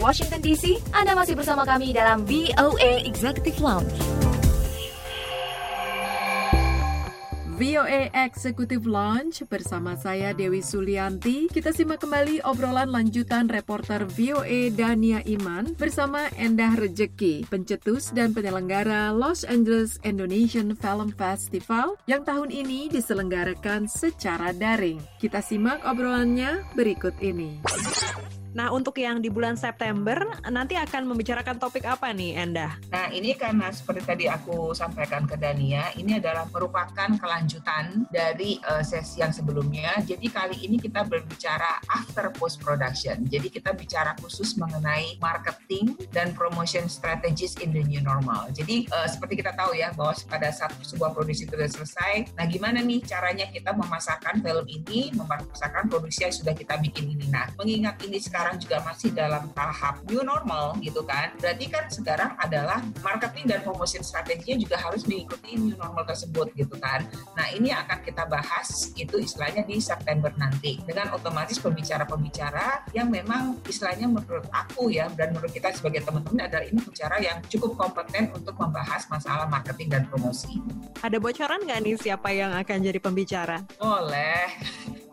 Washington DC. Anda masih bersama kami dalam VOA Executive Lounge. VOA Executive Launch bersama saya Dewi Sulianti. Kita simak kembali obrolan lanjutan reporter VOA Dania Iman bersama Endah Rejeki, pencetus dan penyelenggara Los Angeles Indonesian Film Festival yang tahun ini diselenggarakan secara daring. Kita simak obrolannya berikut ini. Nah, untuk yang di bulan September nanti akan membicarakan topik apa nih, Endah? Nah, ini karena seperti tadi aku sampaikan ke Dania, ini adalah merupakan kelanjutan dari uh, sesi yang sebelumnya. Jadi kali ini kita berbicara after post production. Jadi kita bicara khusus mengenai marketing dan promotion strategies in the new normal. Jadi uh, seperti kita tahu ya bahwa pada saat sebuah produksi sudah selesai, nah gimana nih caranya kita memasarkan film ini, memasarkan produksi yang sudah kita bikin ini. Nah, mengingat ini sekarang sekarang juga masih dalam tahap new normal gitu kan. Berarti kan sekarang adalah marketing dan promotion strateginya juga harus mengikuti new normal tersebut gitu kan. Nah ini akan kita bahas itu istilahnya di September nanti dengan otomatis pembicara-pembicara yang memang istilahnya menurut aku ya dan menurut kita sebagai teman-teman adalah ini bicara yang cukup kompeten untuk membahas masalah marketing dan promosi. Ada bocoran nggak nih siapa yang akan jadi pembicara? Oleh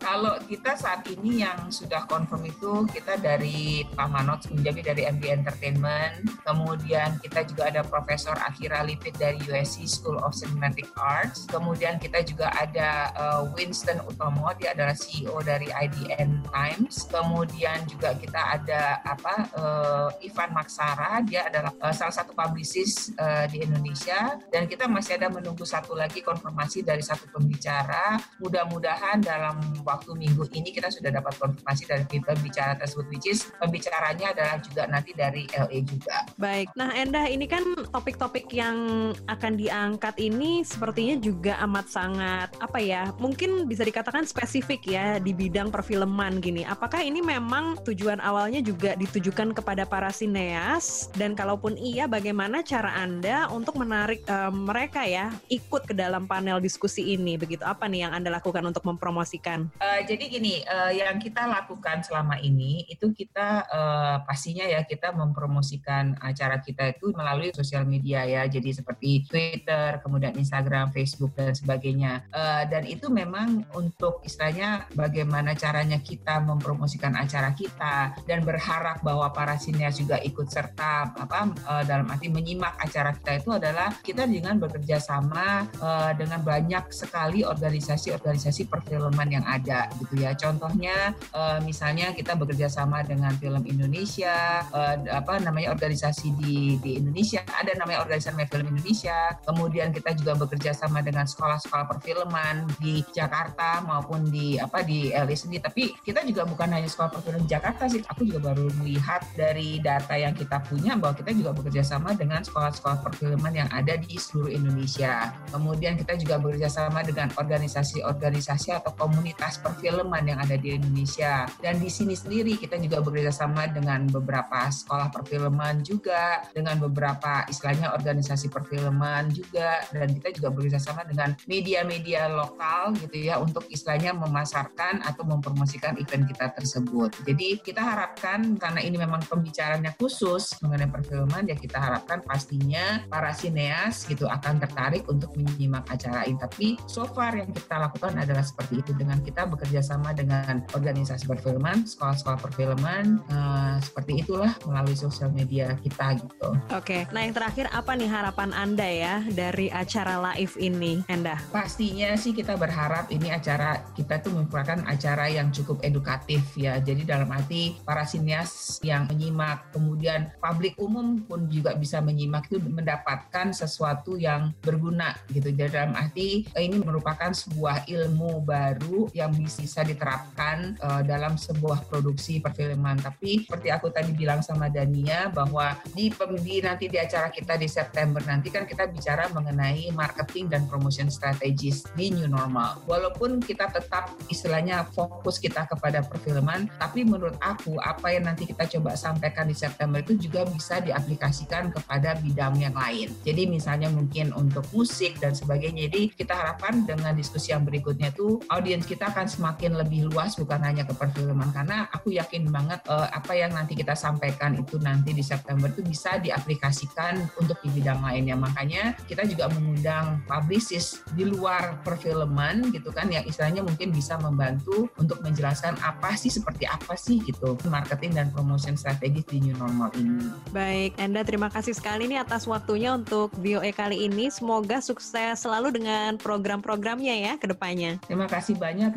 kalau kita saat ini yang sudah confirm itu kita dari Pak Manot menjadi dari MB Entertainment, kemudian kita juga ada Profesor Akira Lipit dari USC School of Cinematic Arts, kemudian kita juga ada uh, Winston Utomo, dia adalah CEO dari IDN Times, kemudian juga kita ada apa uh, Ivan Maksara, dia adalah uh, salah satu publicist uh, di Indonesia, dan kita masih ada menunggu satu lagi konfirmasi dari satu pembicara, mudah-mudahan dalam waktu minggu ini kita sudah dapat konfirmasi dari pembicara tersebut, which is pembicaranya adalah juga nanti dari LA juga. Baik, nah Endah ini kan topik-topik yang akan diangkat ini sepertinya juga amat sangat apa ya, mungkin bisa dikatakan spesifik ya di bidang perfilman gini. Apakah ini memang tujuan awalnya juga ditujukan kepada para sineas dan kalaupun iya, bagaimana cara Anda untuk menarik uh, mereka ya ikut ke dalam panel diskusi ini? Begitu apa nih yang Anda lakukan untuk mempromosikan? Uh, jadi gini, uh, yang kita lakukan selama ini itu kita uh, pastinya ya kita mempromosikan acara kita itu melalui sosial media ya, jadi seperti Twitter, kemudian Instagram, Facebook dan sebagainya. Uh, dan itu memang untuk istilahnya bagaimana caranya kita mempromosikan acara kita dan berharap bahwa para sinias juga ikut serta apa uh, dalam arti menyimak acara kita itu adalah kita dengan bekerja sama uh, dengan banyak sekali organisasi-organisasi perfilman yang ada gitu ya. Contohnya uh, misalnya kita bekerja sama dengan film Indonesia, uh, apa namanya organisasi di di Indonesia, ada namanya organisasi film Indonesia. Kemudian kita juga bekerja sama dengan sekolah-sekolah perfilman di Jakarta maupun di apa di LA sendiri. Tapi kita juga bukan hanya sekolah perfilman di Jakarta sih. Aku juga baru melihat dari data yang kita punya bahwa kita juga bekerja sama dengan sekolah-sekolah perfilman yang ada di seluruh Indonesia. Kemudian kita juga bekerja sama dengan organisasi-organisasi atau komunitas perfilman yang ada di Indonesia. Dan di sini sendiri kita juga bekerja sama dengan beberapa sekolah perfilman juga, dengan beberapa istilahnya organisasi perfilman juga, dan kita juga bekerja sama dengan media-media lokal gitu ya untuk istilahnya memasarkan atau mempromosikan event kita tersebut. Jadi kita harapkan karena ini memang pembicaranya khusus mengenai perfilman ya kita harapkan pastinya para sineas gitu akan tertarik untuk menyimak acara ini. Tapi so far yang kita lakukan adalah seperti itu dengan kita bekerja sama dengan organisasi perfilman, sekolah-sekolah perfilman, uh, seperti itulah melalui sosial media kita gitu. Oke, nah yang terakhir apa nih harapan Anda ya dari acara live ini, Enda? Pastinya sih kita berharap ini acara kita tuh merupakan acara yang cukup edukatif ya. Jadi dalam arti para sinias yang menyimak, kemudian publik umum pun juga bisa menyimak itu mendapatkan sesuatu yang berguna gitu. Jadi dalam arti eh, ini merupakan sebuah ilmu baru yang bisa diterapkan uh, dalam sebuah produksi perfilman. Tapi seperti aku tadi bilang sama Dania bahwa di, di nanti di acara kita di September nanti kan kita bicara mengenai marketing dan promotion strategis di new normal. Walaupun kita tetap istilahnya fokus kita kepada perfilman, tapi menurut aku apa yang nanti kita coba sampaikan di September itu juga bisa diaplikasikan kepada bidang yang lain. Jadi misalnya mungkin untuk musik dan sebagainya. Jadi kita harapkan dengan diskusi yang berikutnya itu audiens kita akan semakin lebih luas bukan hanya ke perfilman karena aku yakin banget uh, apa yang nanti kita sampaikan itu nanti di September itu bisa diaplikasikan untuk di bidang lainnya. Makanya kita juga mengundang publicist di luar perfilman gitu kan yang istilahnya mungkin bisa membantu untuk menjelaskan apa sih seperti apa sih gitu marketing dan promotion strategis di new normal ini. Baik, Enda terima kasih sekali nih atas waktunya untuk BOE kali ini. Semoga sukses selalu dengan program-programnya ya ke depannya. Terima kasih banyak